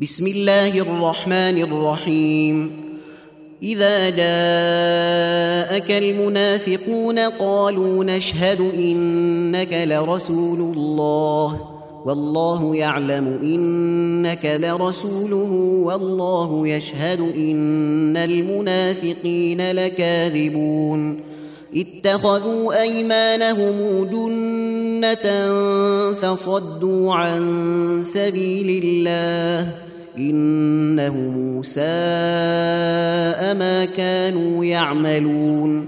بسم الله الرحمن الرحيم. إذا جاءك المنافقون قالوا نشهد إنك لرسول الله والله يعلم إنك لرسوله والله يشهد إن المنافقين لكاذبون. اتخذوا أيمانهم جنة فصدوا عن سبيل الله. إنهم ساء ما كانوا يعملون.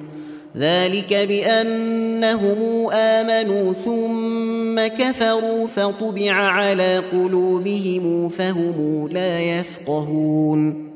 ذلك بأنهم آمنوا ثم كفروا فطبع على قلوبهم فهم لا يفقهون.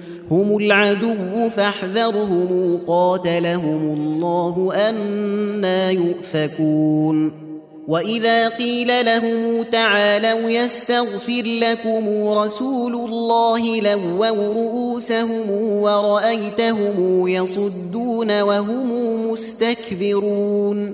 هم العدو فاحذرهم قاتلهم الله أنا يؤفكون. وإذا قيل لهم تعالوا يستغفر لكم رسول الله لووا رؤوسهم ورأيتهم يصدون وهم مستكبرون.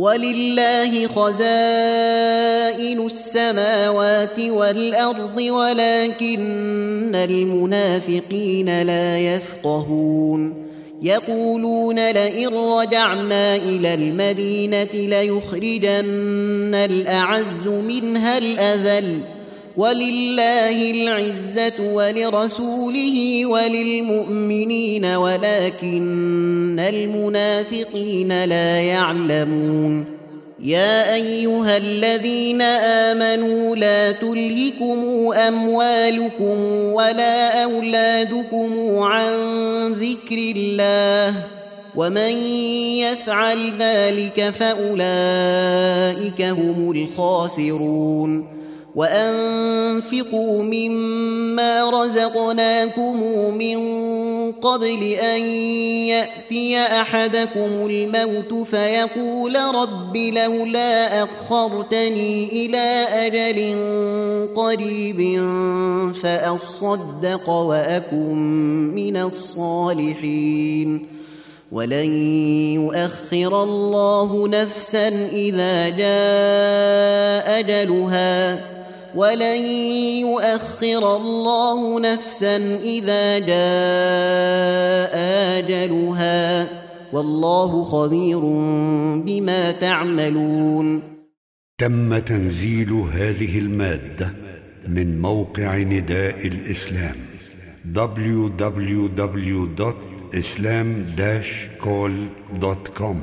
ولله خزائن السماوات والأرض ولكن المنافقين لا يفقهون. يقولون لئن رجعنا إلى المدينة ليخرجن الأعز منها الأذل. ولله العزة ولرسوله وللمؤمنين ولكن المنافقين لا يعلمون. يا أيها الذين آمنوا لا تلهكم أموالكم ولا أولادكم عن ذكر الله ومن يفعل ذلك فأولئك هم الخاسرون. وأنفقوا مما رزقناكم من قبل أن يأتي أحدكم الموت فيقول رب لولا أخرتني إلى أجل قريب فأصدق وأكن من الصالحين ولن يؤخر الله نفسا إذا جاء أجلها ولن يؤخر الله نفسا اذا جاء اجلها والله خبير بما تعملون. تم تنزيل هذه المادة من موقع نداء الإسلام www.islam-call.com